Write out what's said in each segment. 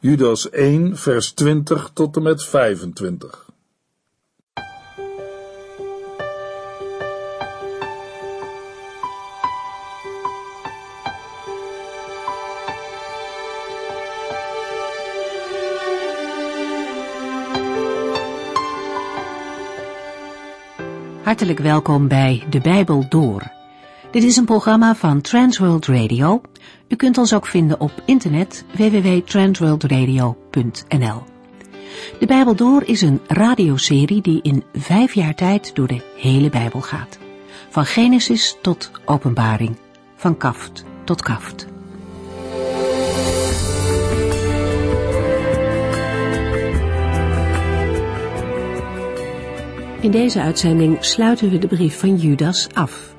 Judas 1, vers 20 tot en met 25. Hartelijk welkom bij De Bijbel Door. Dit is een programma van Transworld Radio. U kunt ons ook vinden op internet www.transworldradio.nl. De Bijbel Door is een radioserie die in vijf jaar tijd door de hele Bijbel gaat. Van Genesis tot Openbaring, van kaft tot kaft. In deze uitzending sluiten we de brief van Judas af.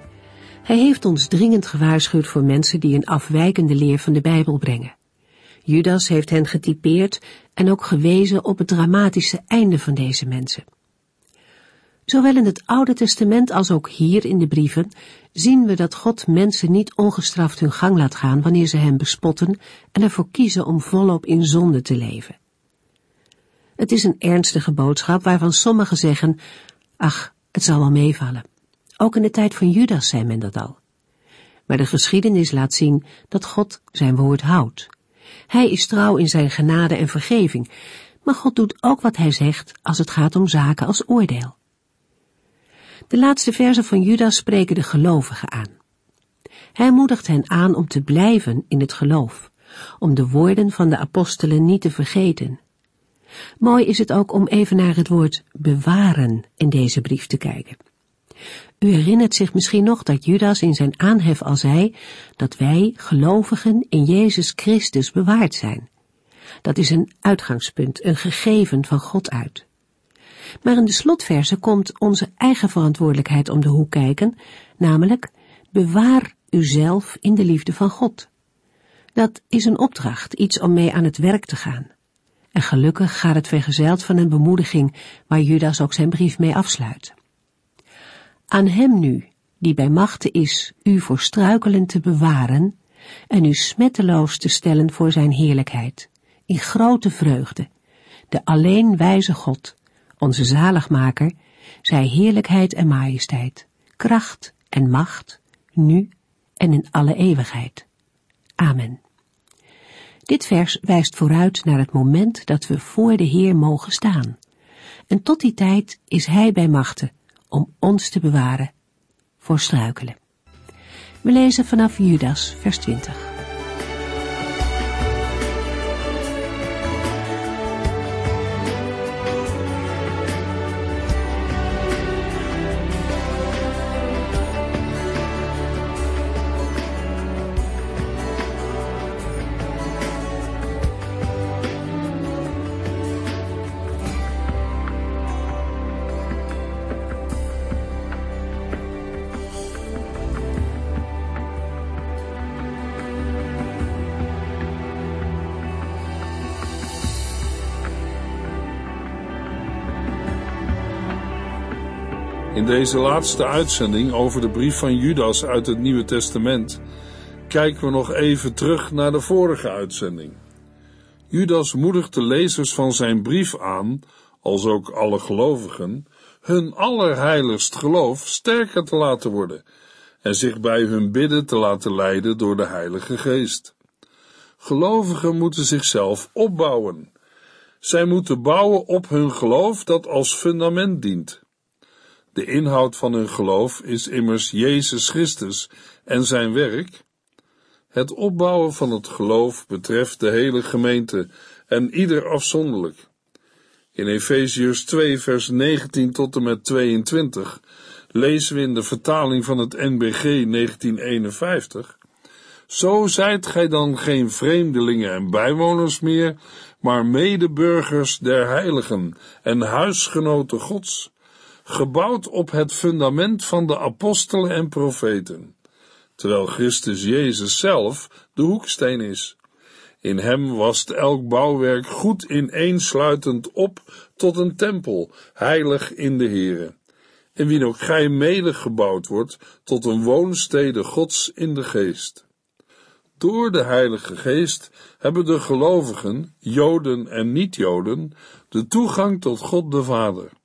Hij heeft ons dringend gewaarschuwd voor mensen die een afwijkende leer van de Bijbel brengen. Judas heeft hen getypeerd en ook gewezen op het dramatische einde van deze mensen. Zowel in het Oude Testament als ook hier in de brieven zien we dat God mensen niet ongestraft hun gang laat gaan wanneer ze hem bespotten en ervoor kiezen om volop in zonde te leven. Het is een ernstige boodschap waarvan sommigen zeggen, ach, het zal wel meevallen. Ook in de tijd van Judas zei men dat al. Maar de geschiedenis laat zien dat God zijn woord houdt. Hij is trouw in zijn genade en vergeving, maar God doet ook wat hij zegt als het gaat om zaken als oordeel. De laatste verzen van Judas spreken de gelovigen aan. Hij moedigt hen aan om te blijven in het geloof, om de woorden van de apostelen niet te vergeten. Mooi is het ook om even naar het woord bewaren in deze brief te kijken. U herinnert zich misschien nog dat Judas in zijn aanhef al zei dat wij, gelovigen, in Jezus Christus bewaard zijn. Dat is een uitgangspunt, een gegeven van God uit. Maar in de slotverse komt onze eigen verantwoordelijkheid om de hoek kijken, namelijk bewaar uzelf in de liefde van God. Dat is een opdracht, iets om mee aan het werk te gaan. En gelukkig gaat het vergezeld van een bemoediging waar Judas ook zijn brief mee afsluit. Aan hem nu, die bij machte is u voor struikelen te bewaren en u smetteloos te stellen voor zijn heerlijkheid, in grote vreugde, de alleen wijze God, onze zaligmaker, zij heerlijkheid en majesteit, kracht en macht, nu en in alle eeuwigheid. Amen. Dit vers wijst vooruit naar het moment dat we voor de Heer mogen staan. En tot die tijd is Hij bij machte om ons te bewaren voor struikelen. We lezen vanaf Judas, vers 20. Deze laatste uitzending over de brief van Judas uit het Nieuwe Testament kijken we nog even terug naar de vorige uitzending. Judas moedigt de lezers van zijn brief aan, als ook alle gelovigen, hun allerheiligst geloof sterker te laten worden en zich bij hun bidden te laten leiden door de Heilige Geest. Gelovigen moeten zichzelf opbouwen. Zij moeten bouwen op hun geloof dat als fundament dient. De inhoud van hun geloof is immers Jezus Christus en zijn werk. Het opbouwen van het geloof betreft de hele gemeente en ieder afzonderlijk. In Efeziërs 2 vers 19 tot en met 22 lezen we in de vertaling van het NBG 1951 Zo zijt gij dan geen vreemdelingen en bijwoners meer, maar medeburgers der heiligen en huisgenoten Gods, gebouwd op het fundament van de apostelen en profeten, terwijl Christus Jezus zelf de hoeksteen is. In hem wast elk bouwwerk goed ineensluitend op tot een tempel, heilig in de Here, in wie ook gij mede gebouwd wordt tot een woonstede Gods in de geest. Door de Heilige Geest hebben de gelovigen, Joden en niet-Joden, de toegang tot God de Vader.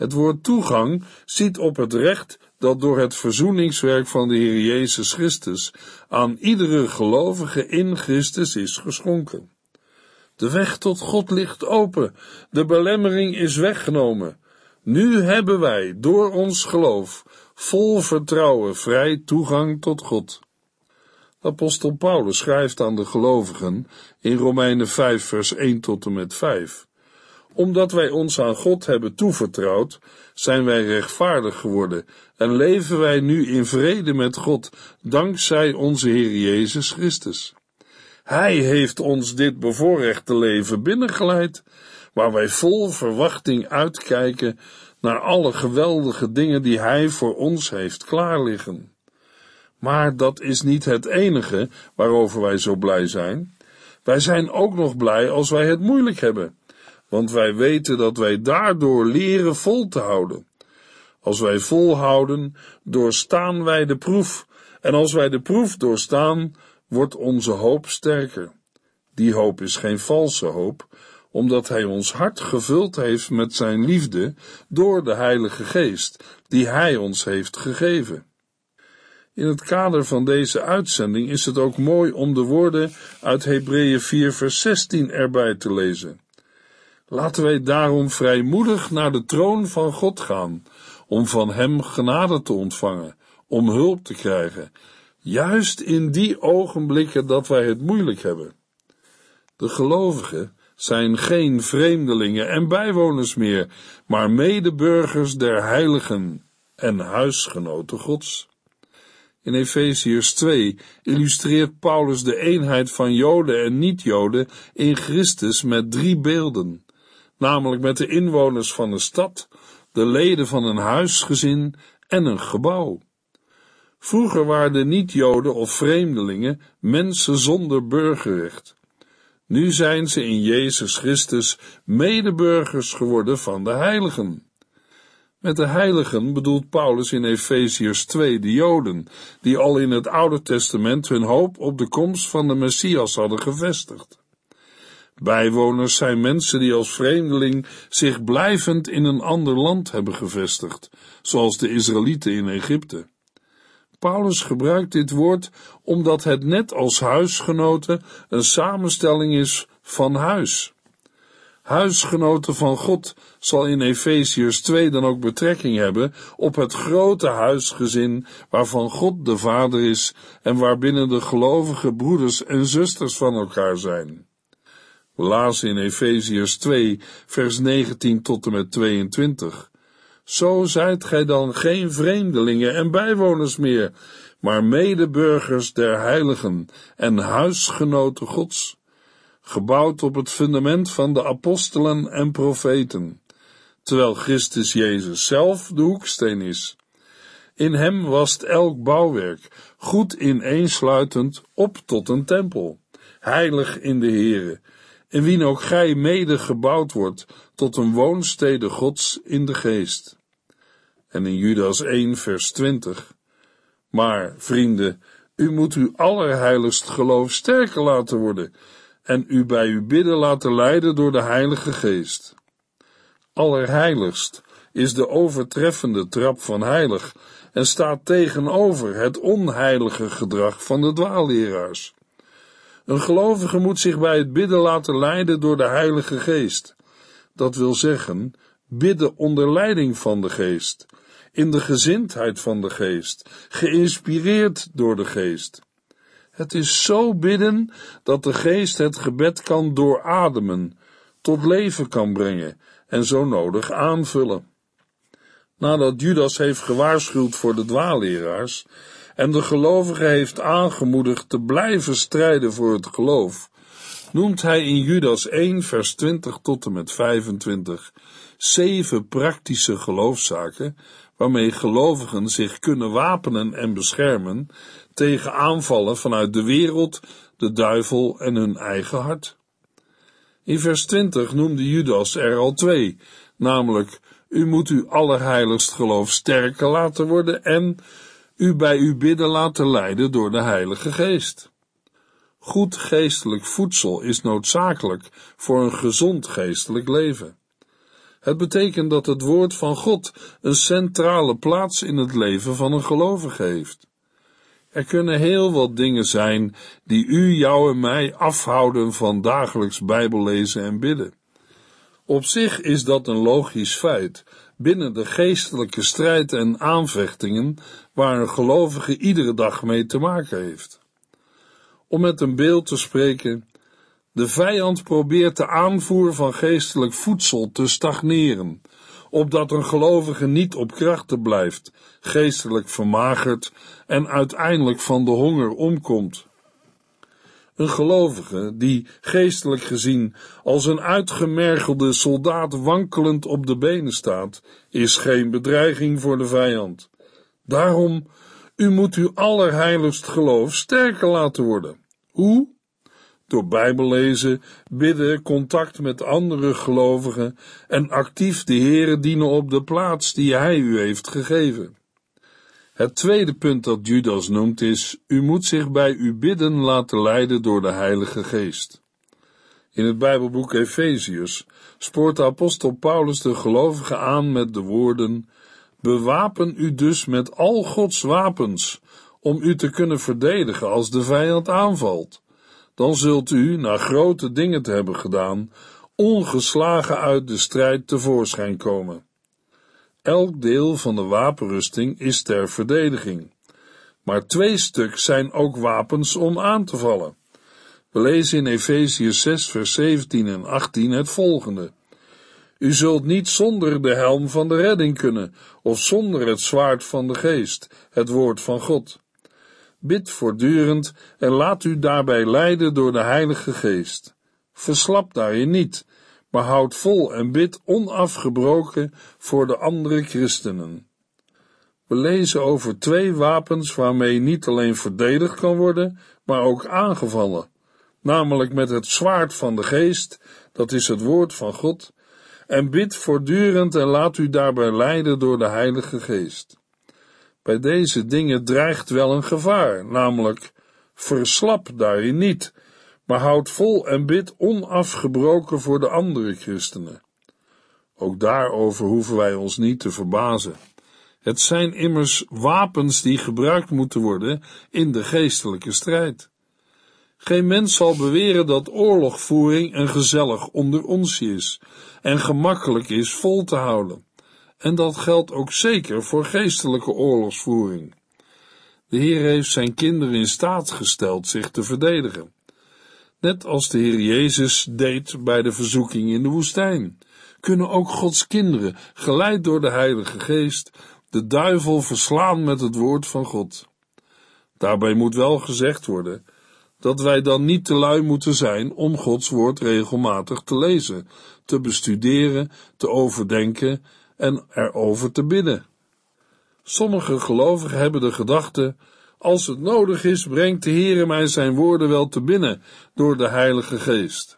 Het woord toegang ziet op het recht dat door het verzoeningswerk van de Heer Jezus Christus aan iedere gelovige in Christus is geschonken. De weg tot God ligt open, de belemmering is weggenomen. Nu hebben wij door ons geloof vol vertrouwen vrij toegang tot God. Apostel Paulus schrijft aan de gelovigen in Romeinen 5 vers 1 tot en met 5 omdat wij ons aan God hebben toevertrouwd, zijn wij rechtvaardig geworden en leven wij nu in vrede met God, dankzij onze Heer Jezus Christus. Hij heeft ons dit bevoorrechte leven binnengeleid, waar wij vol verwachting uitkijken naar alle geweldige dingen die Hij voor ons heeft klaarliggen. Maar dat is niet het enige waarover wij zo blij zijn. Wij zijn ook nog blij als wij het moeilijk hebben want wij weten dat wij daardoor leren vol te houden. Als wij volhouden, doorstaan wij de proef, en als wij de proef doorstaan, wordt onze hoop sterker. Die hoop is geen valse hoop, omdat Hij ons hart gevuld heeft met Zijn liefde door de Heilige Geest, die Hij ons heeft gegeven. In het kader van deze uitzending is het ook mooi om de woorden uit Hebreeën 4 vers 16 erbij te lezen. Laten wij daarom vrijmoedig naar de troon van God gaan, om van Hem genade te ontvangen, om hulp te krijgen, juist in die ogenblikken dat wij het moeilijk hebben. De gelovigen zijn geen vreemdelingen en bijwoners meer, maar medeburgers der heiligen en huisgenoten Gods. In Efeziërs 2 illustreert Paulus de eenheid van Joden en niet-Joden in Christus met drie beelden namelijk met de inwoners van een stad, de leden van een huisgezin en een gebouw. Vroeger waren de niet-Joden of vreemdelingen mensen zonder burgerrecht. Nu zijn ze in Jezus Christus medeburgers geworden van de heiligen. Met de heiligen bedoelt Paulus in Efeziërs 2 de Joden, die al in het Oude Testament hun hoop op de komst van de Messias hadden gevestigd. Bijwoners zijn mensen die als vreemdeling zich blijvend in een ander land hebben gevestigd, zoals de Israëlieten in Egypte. Paulus gebruikt dit woord omdat het net als huisgenoten een samenstelling is van huis. Huisgenoten van God zal in Efeziërs 2 dan ook betrekking hebben op het grote huisgezin waarvan God de Vader is en waarbinnen de gelovige broeders en zusters van elkaar zijn. We in Efeziërs 2, vers 19 tot en met 22. Zo zijt gij dan geen vreemdelingen en bijwoners meer, maar medeburgers der heiligen en huisgenoten Gods, gebouwd op het fundament van de apostelen en profeten, terwijl Christus Jezus zelf de hoeksteen is. In hem was elk bouwwerk, goed ineensluitend, op tot een tempel, heilig in de Here, in wien ook gij mede gebouwd wordt tot een woonstede Gods in de geest. En in Judas 1 vers 20. Maar, vrienden, u moet uw allerheiligst geloof sterker laten worden en u bij uw bidden laten leiden door de Heilige Geest. Allerheiligst is de overtreffende trap van heilig en staat tegenover het onheilige gedrag van de dwaalleraars. Een gelovige moet zich bij het bidden laten leiden door de Heilige Geest. Dat wil zeggen, bidden onder leiding van de Geest, in de gezindheid van de Geest, geïnspireerd door de Geest. Het is zo bidden dat de Geest het gebed kan doorademen, tot leven kan brengen en zo nodig aanvullen. Nadat Judas heeft gewaarschuwd voor de dwaalleraars, en de gelovige heeft aangemoedigd te blijven strijden voor het geloof, noemt hij in Judas 1 vers 20 tot en met 25 zeven praktische geloofszaken waarmee gelovigen zich kunnen wapenen en beschermen tegen aanvallen vanuit de wereld, de duivel en hun eigen hart. In vers 20 noemde Judas er al twee, namelijk u moet uw allerheiligst geloof sterker laten worden en u bij uw bidden laten leiden door de Heilige Geest. Goed geestelijk voedsel is noodzakelijk voor een gezond geestelijk leven. Het betekent dat het woord van God een centrale plaats in het leven van een gelovige heeft. Er kunnen heel wat dingen zijn die u, jou en mij afhouden van dagelijks Bijbellezen en bidden. Op zich is dat een logisch feit binnen de geestelijke strijd en aanvechtingen waar een gelovige iedere dag mee te maken heeft. Om met een beeld te spreken, de vijand probeert de aanvoer van geestelijk voedsel te stagneren, opdat een gelovige niet op krachten blijft, geestelijk vermagert en uiteindelijk van de honger omkomt. Een gelovige die geestelijk gezien als een uitgemergelde soldaat wankelend op de benen staat, is geen bedreiging voor de vijand. Daarom, u moet uw allerheiligst geloof sterker laten worden. Hoe? Door Bijbellezen, bidden, contact met andere gelovigen en actief de Heere dienen op de plaats die Hij u heeft gegeven. Het tweede punt dat Judas noemt is, u moet zich bij uw bidden laten leiden door de Heilige Geest. In het Bijbelboek Efeziërs spoort de apostel Paulus de gelovigen aan met de woorden, bewapen u dus met al Gods wapens, om u te kunnen verdedigen als de vijand aanvalt. Dan zult u, na grote dingen te hebben gedaan, ongeslagen uit de strijd tevoorschijn komen. Elk deel van de wapenrusting is ter verdediging. Maar twee stuk zijn ook wapens om aan te vallen. We lezen in Efeziërs 6, vers 17 en 18 het volgende. U zult niet zonder de helm van de redding kunnen, of zonder het zwaard van de geest, het woord van God. Bid voortdurend en laat u daarbij leiden door de Heilige Geest. Verslap daarin niet, maar houd vol en bid onafgebroken voor de andere christenen. We lezen over twee wapens waarmee niet alleen verdedigd kan worden, maar ook aangevallen, namelijk met het zwaard van de geest, dat is het woord van God, en bid voortdurend en laat u daarbij leiden door de Heilige Geest. Bij deze dingen dreigt wel een gevaar, namelijk verslap daarin niet, maar houd vol en bid onafgebroken voor de andere christenen. Ook daarover hoeven wij ons niet te verbazen. Het zijn immers wapens die gebruikt moeten worden in de geestelijke strijd. Geen mens zal beweren dat oorlogvoering een gezellig onder ons is en gemakkelijk is vol te houden. En dat geldt ook zeker voor geestelijke oorlogsvoering. De Heer heeft zijn kinderen in staat gesteld zich te verdedigen net als de Heer Jezus deed bij de verzoeking in de woestijn. Kunnen ook Gods kinderen, geleid door de Heilige Geest, de duivel verslaan met het woord van God. Daarbij moet wel gezegd worden dat wij dan niet te lui moeten zijn om Gods woord regelmatig te lezen, te bestuderen, te overdenken en erover te bidden. Sommige gelovigen hebben de gedachte als het nodig is, brengt de Heere mij zijn woorden wel te binnen door de Heilige Geest.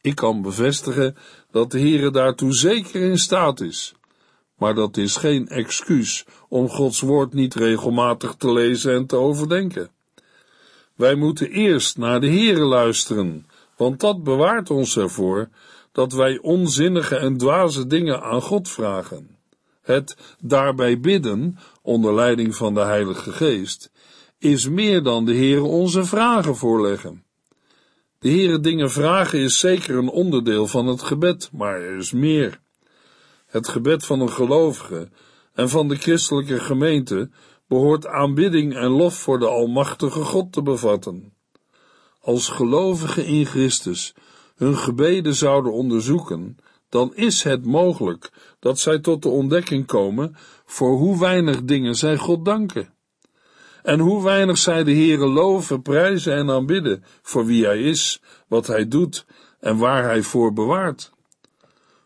Ik kan bevestigen dat de Heere daartoe zeker in staat is. Maar dat is geen excuus om Gods woord niet regelmatig te lezen en te overdenken. Wij moeten eerst naar de Heere luisteren, want dat bewaart ons ervoor dat wij onzinnige en dwaze dingen aan God vragen. Het daarbij bidden, onder leiding van de Heilige Geest, is meer dan de Heere onze vragen voorleggen. De Heere dingen vragen is zeker een onderdeel van het gebed, maar er is meer. Het gebed van een gelovige en van de christelijke gemeente behoort aanbidding en lof voor de Almachtige God te bevatten. Als gelovigen in Christus hun gebeden zouden onderzoeken, dan is het mogelijk dat zij tot de ontdekking komen voor hoe weinig dingen zij God danken. En hoe weinig zij de Heere loven, prijzen en aanbidden voor wie Hij is, wat Hij doet en waar Hij voor bewaart.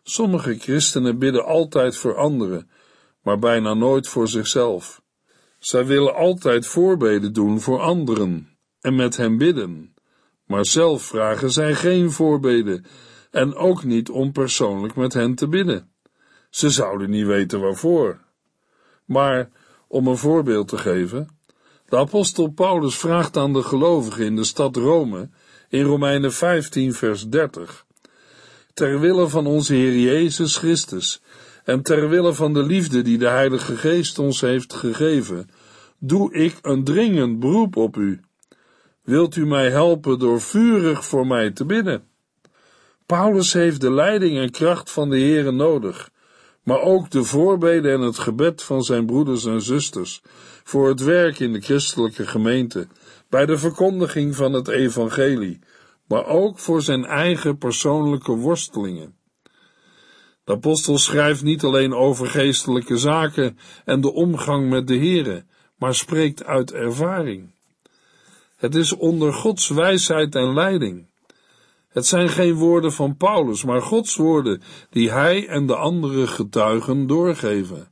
Sommige christenen bidden altijd voor anderen, maar bijna nooit voor zichzelf. Zij willen altijd voorbeden doen voor anderen en met hen bidden, maar zelf vragen zij geen voorbeden en ook niet om persoonlijk met hen te bidden. Ze zouden niet weten waarvoor. Maar, om een voorbeeld te geven, De apostel Paulus vraagt aan de gelovigen in de stad Rome, in Romeinen 15, vers 30, ter wille van onze Heer Jezus Christus en ter wille van de liefde die de Heilige Geest ons heeft gegeven, doe ik een dringend beroep op u. Wilt u mij helpen door vurig voor mij te bidden? Paulus heeft de leiding en kracht van de Heere nodig, maar ook de voorbeden en het gebed van zijn broeders en zusters voor het werk in de christelijke gemeente, bij de verkondiging van het evangelie, maar ook voor zijn eigen persoonlijke worstelingen. De apostel schrijft niet alleen over geestelijke zaken en de omgang met de Here, maar spreekt uit ervaring. Het is onder Gods wijsheid en leiding. Het zijn geen woorden van Paulus, maar Gods woorden die hij en de andere getuigen doorgeven.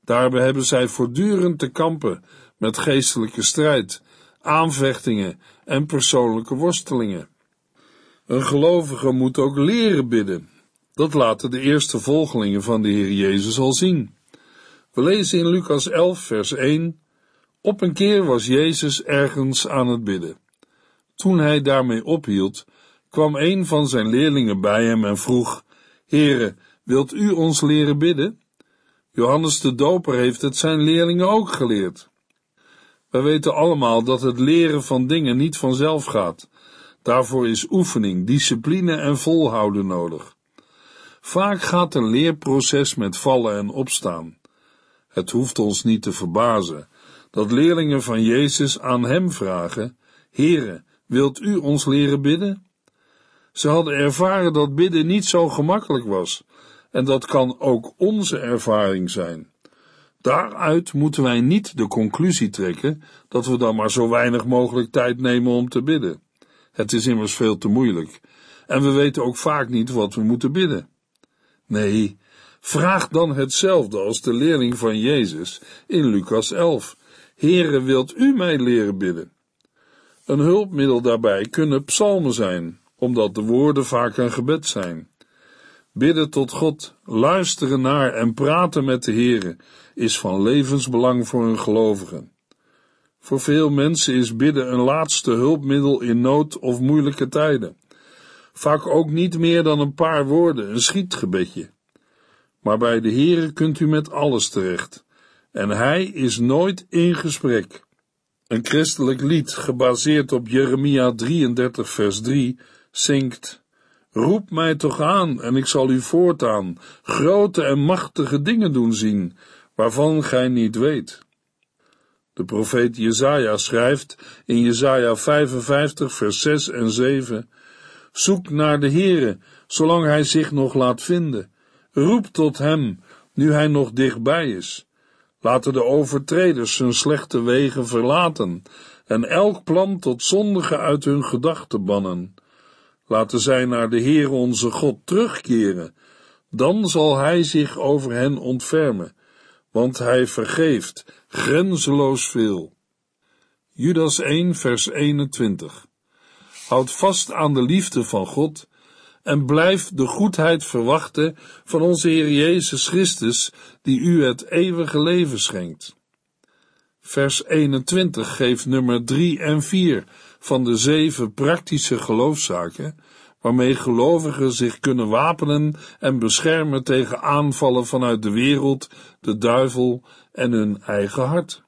Daarbij hebben zij voortdurend te kampen met geestelijke strijd, aanvechtingen en persoonlijke worstelingen. Een gelovige moet ook leren bidden. Dat laten de eerste volgelingen van de Heer Jezus al zien. We lezen in Lucas 11, vers 1: Op een keer was Jezus ergens aan het bidden. Toen hij daarmee ophield, kwam een van zijn leerlingen bij hem en vroeg: Heere, wilt u ons leren bidden? Johannes de Doper heeft het zijn leerlingen ook geleerd. Wij weten allemaal dat het leren van dingen niet vanzelf gaat. Daarvoor is oefening, discipline en volhouden nodig. Vaak gaat een leerproces met vallen en opstaan. Het hoeft ons niet te verbazen dat leerlingen van Jezus aan hem vragen: Heere, wilt u ons leren bidden? Ze hadden ervaren dat bidden niet zo gemakkelijk was, en dat kan ook onze ervaring zijn. Daaruit moeten wij niet de conclusie trekken dat we dan maar zo weinig mogelijk tijd nemen om te bidden. Het is immers veel te moeilijk, en we weten ook vaak niet wat we moeten bidden. Nee, vraag dan hetzelfde als de leerling van Jezus in Lucas 11. Heere, wilt u mij leren bidden? Een hulpmiddel daarbij kunnen psalmen zijn, omdat de woorden vaak een gebed zijn. Bidden tot God, luisteren naar en praten met de Heere is van levensbelang voor een gelovige. Voor veel mensen is bidden een laatste hulpmiddel in nood of moeilijke tijden. Vaak ook niet meer dan een paar woorden, een schietgebedje. Maar bij de Heere kunt u met alles terecht. En Hij is nooit in gesprek. Een christelijk lied, gebaseerd op Jeremia 33 vers 3, zingt Roep mij toch aan en ik zal u voortaan grote en machtige dingen doen zien, waarvan gij niet weet. De profeet Jezaja schrijft in Jezaja 55 vers 6 en 7 Zoek naar de Heere, zolang hij zich nog laat vinden. Roep tot hem, nu hij nog dichtbij is. Laten de overtreders hun slechte wegen verlaten en elk plan tot zondige uit hun gedachten bannen. Laten zij naar de Heer onze God terugkeren, dan zal hij zich over hen ontfermen, want hij vergeeft grenzeloos veel. Judas 1 vers 21 Houd vast aan de liefde van God en blijf de goedheid verwachten van onze Heer Jezus Christus, die u het eeuwige leven schenkt. Vers 21 geeft nummer 3 en 4 van de zeven praktische geloofszaken, waarmee gelovigen zich kunnen wapenen en beschermen tegen aanvallen vanuit de wereld, de duivel en hun eigen hart.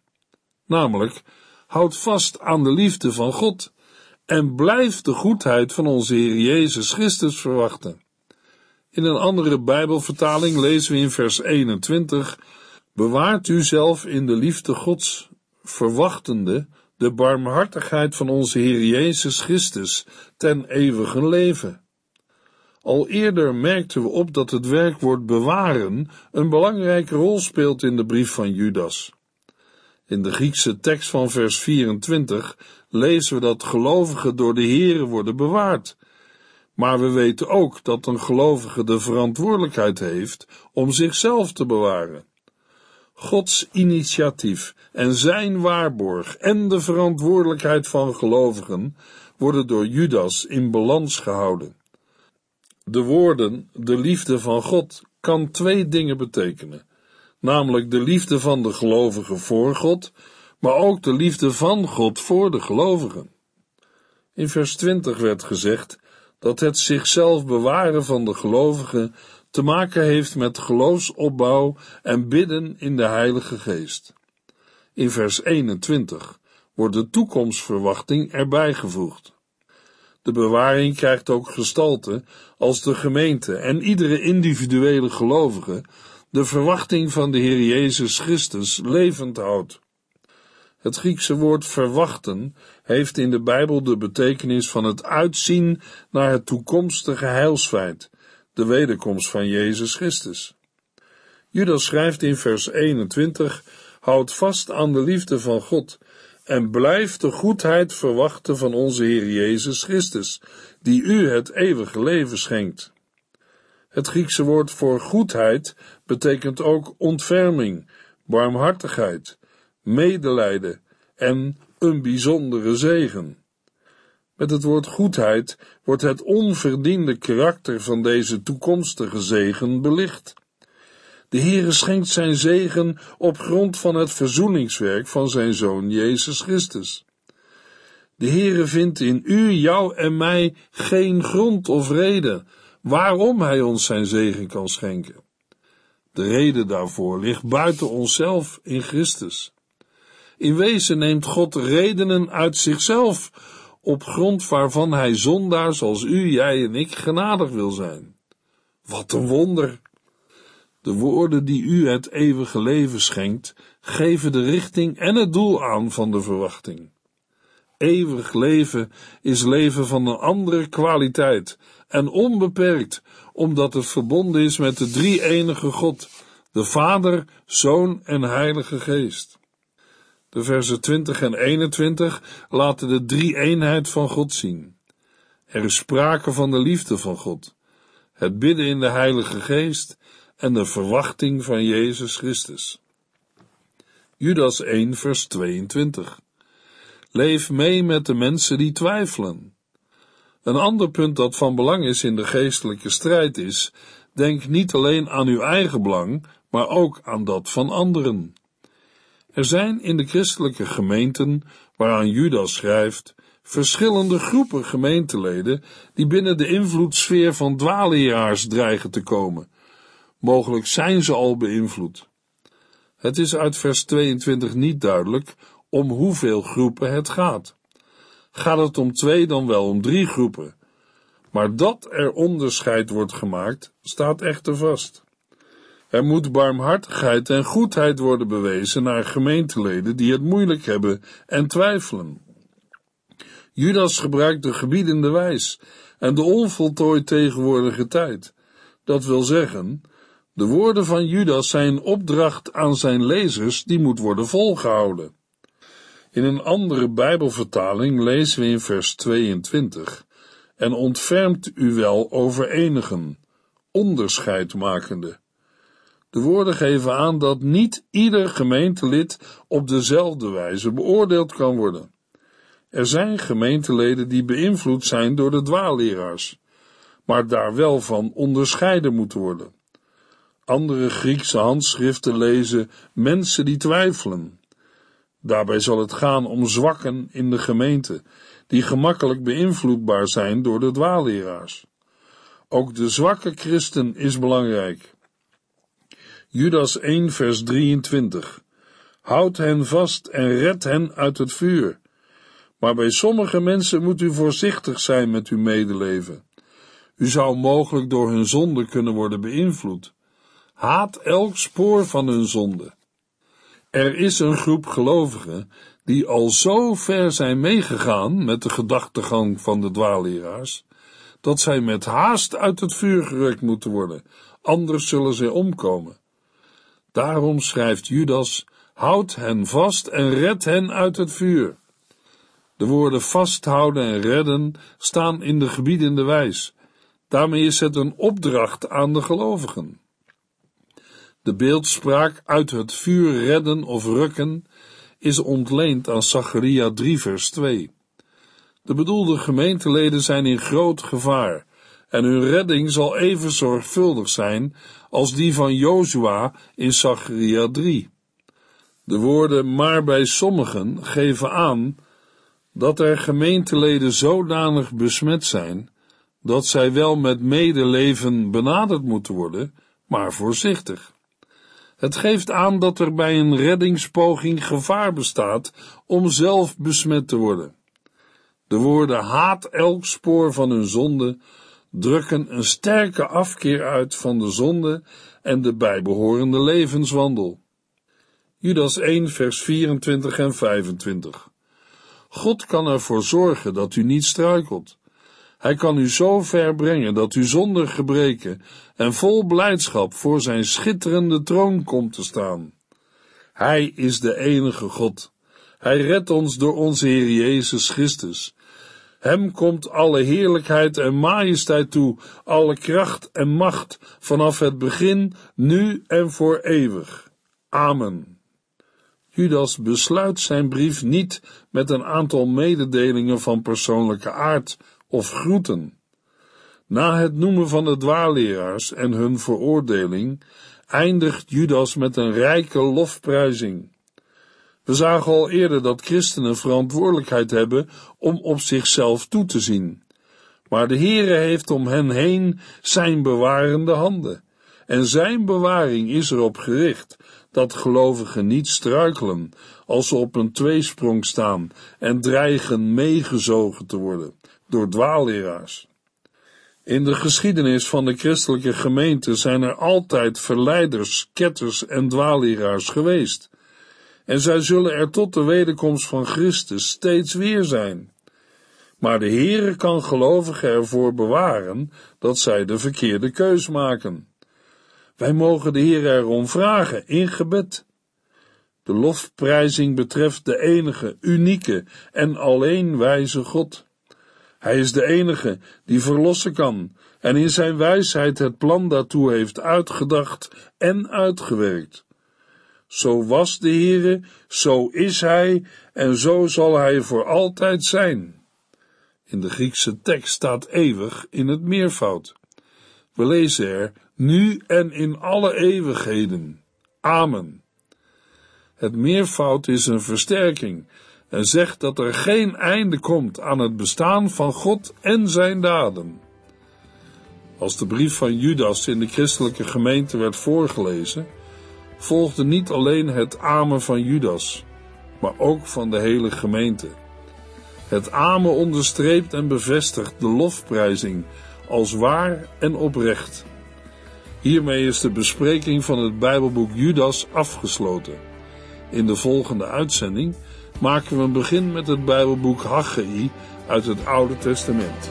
Namelijk, houd vast aan de liefde van God en blijf de goedheid van onze Heer Jezus Christus verwachten. In een andere Bijbelvertaling lezen we in vers 21: Bewaart u zelf in de liefde Gods, verwachtende de barmhartigheid van onze Heer Jezus Christus ten eeuwige leven. Al eerder merkten we op dat het werkwoord bewaren een belangrijke rol speelt in de brief van Judas. In de Griekse tekst van vers 24 lezen we dat gelovigen door de Here worden bewaard. Maar we weten ook dat een gelovige de verantwoordelijkheid heeft om zichzelf te bewaren. Gods initiatief en zijn waarborg en de verantwoordelijkheid van gelovigen worden door Judas in balans gehouden. De woorden de liefde van God kan twee dingen betekenen, namelijk de liefde van de gelovige voor God, maar ook de liefde van God voor de gelovigen. In vers 20 werd gezegd dat het zichzelf bewaren van de gelovigen te maken heeft met geloofsopbouw en bidden in de Heilige Geest. In vers 21 wordt de toekomstverwachting erbij gevoegd. De bewaring krijgt ook gestalte als de gemeente en iedere individuele gelovige de verwachting van de Heer Jezus Christus levend houdt. Het Griekse woord verwachten heeft in de Bijbel de betekenis van het uitzien naar het toekomstige heilsfeit, de wederkomst van Jezus Christus. Judas schrijft in vers 21: Houd vast aan de liefde van God en blijf de goedheid verwachten van onze Heer Jezus Christus, die u het eeuwige leven schenkt. Het Griekse woord voor goedheid betekent ook ontferming, barmhartigheid, medelijden en een bijzondere zegen. Met het woord goedheid wordt het onverdiende karakter van deze toekomstige zegen belicht. De Heere schenkt zijn zegen op grond van het verzoeningswerk van zijn Zoon Jezus Christus. De Heere vindt in u, jou en mij geen grond of reden waarom Hij ons zijn zegen kan schenken. De reden daarvoor ligt buiten onszelf in Christus. In wezen neemt God redenen uit zichzelf, op grond waarvan Hij zondaar zoals u, jij en ik genadig wil zijn. Wat een wonder! De woorden die u het eeuwige leven schenkt, geven de richting en het doel aan van de verwachting. Eeuwig leven is leven van een andere kwaliteit en onbeperkt, omdat het verbonden is met de drie enige God, de Vader, Zoon en Heilige Geest. De versen 20 en 21 laten de drie eenheid van God zien. Er is sprake van de liefde van God, het bidden in de Heilige Geest en de verwachting van Jezus Christus. Judas 1, vers 22. Leef mee met de mensen die twijfelen. Een ander punt dat van belang is in de geestelijke strijd is: denk niet alleen aan uw eigen belang, maar ook aan dat van anderen. Er zijn in de christelijke gemeenten, waaraan Judas schrijft, verschillende groepen gemeenteleden die binnen de invloedssfeer van dwaaleraars dreigen te komen. Mogelijk zijn ze al beïnvloed. Het is uit vers 22 niet duidelijk om hoeveel groepen het gaat. Gaat het om twee, dan wel om drie groepen. Maar dat er onderscheid wordt gemaakt, staat echter vast. Er moet barmhartigheid en goedheid worden bewezen naar gemeenteleden die het moeilijk hebben en twijfelen. Judas gebruikt de gebiedende wijs en de onvoltooid tegenwoordige tijd. Dat wil zeggen, de woorden van Judas zijn opdracht aan zijn lezers die moet worden volgehouden. In een andere Bijbelvertaling lezen we in vers 22 en ontfermt u wel over enigen, onderscheid makende. De woorden geven aan dat niet ieder gemeentelid op dezelfde wijze beoordeeld kan worden. Er zijn gemeenteleden die beïnvloed zijn door de dwaalleraars, maar daar wel van onderscheiden moeten worden. Andere Griekse handschriften lezen mensen die twijfelen. Daarbij zal het gaan om zwakken in de gemeente, die gemakkelijk beïnvloedbaar zijn door de dwaalleraars. Ook de zwakke christen is belangrijk. Judas 1 vers 23 Houd hen vast en red hen uit het vuur. Maar bij sommige mensen moet u voorzichtig zijn met uw medeleven. U zou mogelijk door hun zonde kunnen worden beïnvloed. Haat elk spoor van hun zonde. Er is een groep gelovigen die al zo ver zijn meegegaan met de gedachtegang van de dwaalleraars, dat zij met haast uit het vuur gerukt moeten worden, anders zullen zij omkomen. Daarom schrijft Judas, houd hen vast en red hen uit het vuur. De woorden vasthouden en redden staan in de gebiedende wijs. Daarmee is het een opdracht aan de gelovigen. De beeldspraak uit het vuur redden of rukken is ontleend aan Zacharia 3 vers 2. De bedoelde gemeenteleden zijn in groot gevaar en hun redding zal even zorgvuldig zijn als die van Jozua in Zacharia 3. De woorden maar bij sommigen geven aan dat er gemeenteleden zodanig besmet zijn dat zij wel met medeleven benaderd moeten worden, maar voorzichtig. Het geeft aan dat er bij een reddingspoging gevaar bestaat om zelf besmet te worden. De woorden haat elk spoor van hun zonde drukken een sterke afkeer uit van de zonde en de bijbehorende levenswandel. Judas 1 vers 24 en 25 God kan ervoor zorgen dat u niet struikelt. Hij kan u zo ver brengen dat u zonder gebreken en vol blijdschap voor zijn schitterende troon komt te staan. Hij is de enige God. Hij redt ons door onze Heer Jezus Christus. Hem komt alle heerlijkheid en majesteit toe, alle kracht en macht vanaf het begin, nu en voor eeuwig. Amen. Judas besluit zijn brief niet met een aantal mededelingen van persoonlijke aard of groeten. Na het noemen van de dwaalleraars en hun veroordeling eindigt Judas met een rijke lofprijzing. We zagen al eerder dat christenen verantwoordelijkheid hebben om op zichzelf toe te zien. Maar de Heere heeft om hen heen zijn bewarende handen. En zijn bewaring is erop gericht dat gelovigen niet struikelen als ze op een tweesprong staan en dreigen meegezogen te worden door dwaalleraars. In de geschiedenis van de christelijke gemeente zijn er altijd verleiders, ketters en dwaalleraars geweest. En zij zullen er tot de wederkomst van Christus steeds weer zijn. Maar de Heere kan gelovigen ervoor bewaren dat zij de verkeerde keus maken. Wij mogen de Heer erom vragen in gebed. De lofprijzing betreft de enige, unieke en alleen wijze God. Hij is de enige die verlossen kan en in zijn wijsheid het plan daartoe heeft uitgedacht en uitgewerkt. Zo was de Heere, zo is hij en zo zal hij voor altijd zijn. In de Griekse tekst staat eeuwig in het meervoud. We lezen er nu en in alle eeuwigheden. Amen. Het meervoud is een versterking en zegt dat er geen einde komt aan het bestaan van God en zijn daden. Als de brief van Judas in de christelijke gemeente werd voorgelezen, volgde niet alleen het amen van Judas, maar ook van de hele gemeente. Het amen onderstreept en bevestigt de lofprijzing als waar en oprecht. Hiermee is de bespreking van het Bijbelboek Judas afgesloten. In de volgende uitzending maken we een begin met het Bijbelboek Haggai uit het Oude Testament.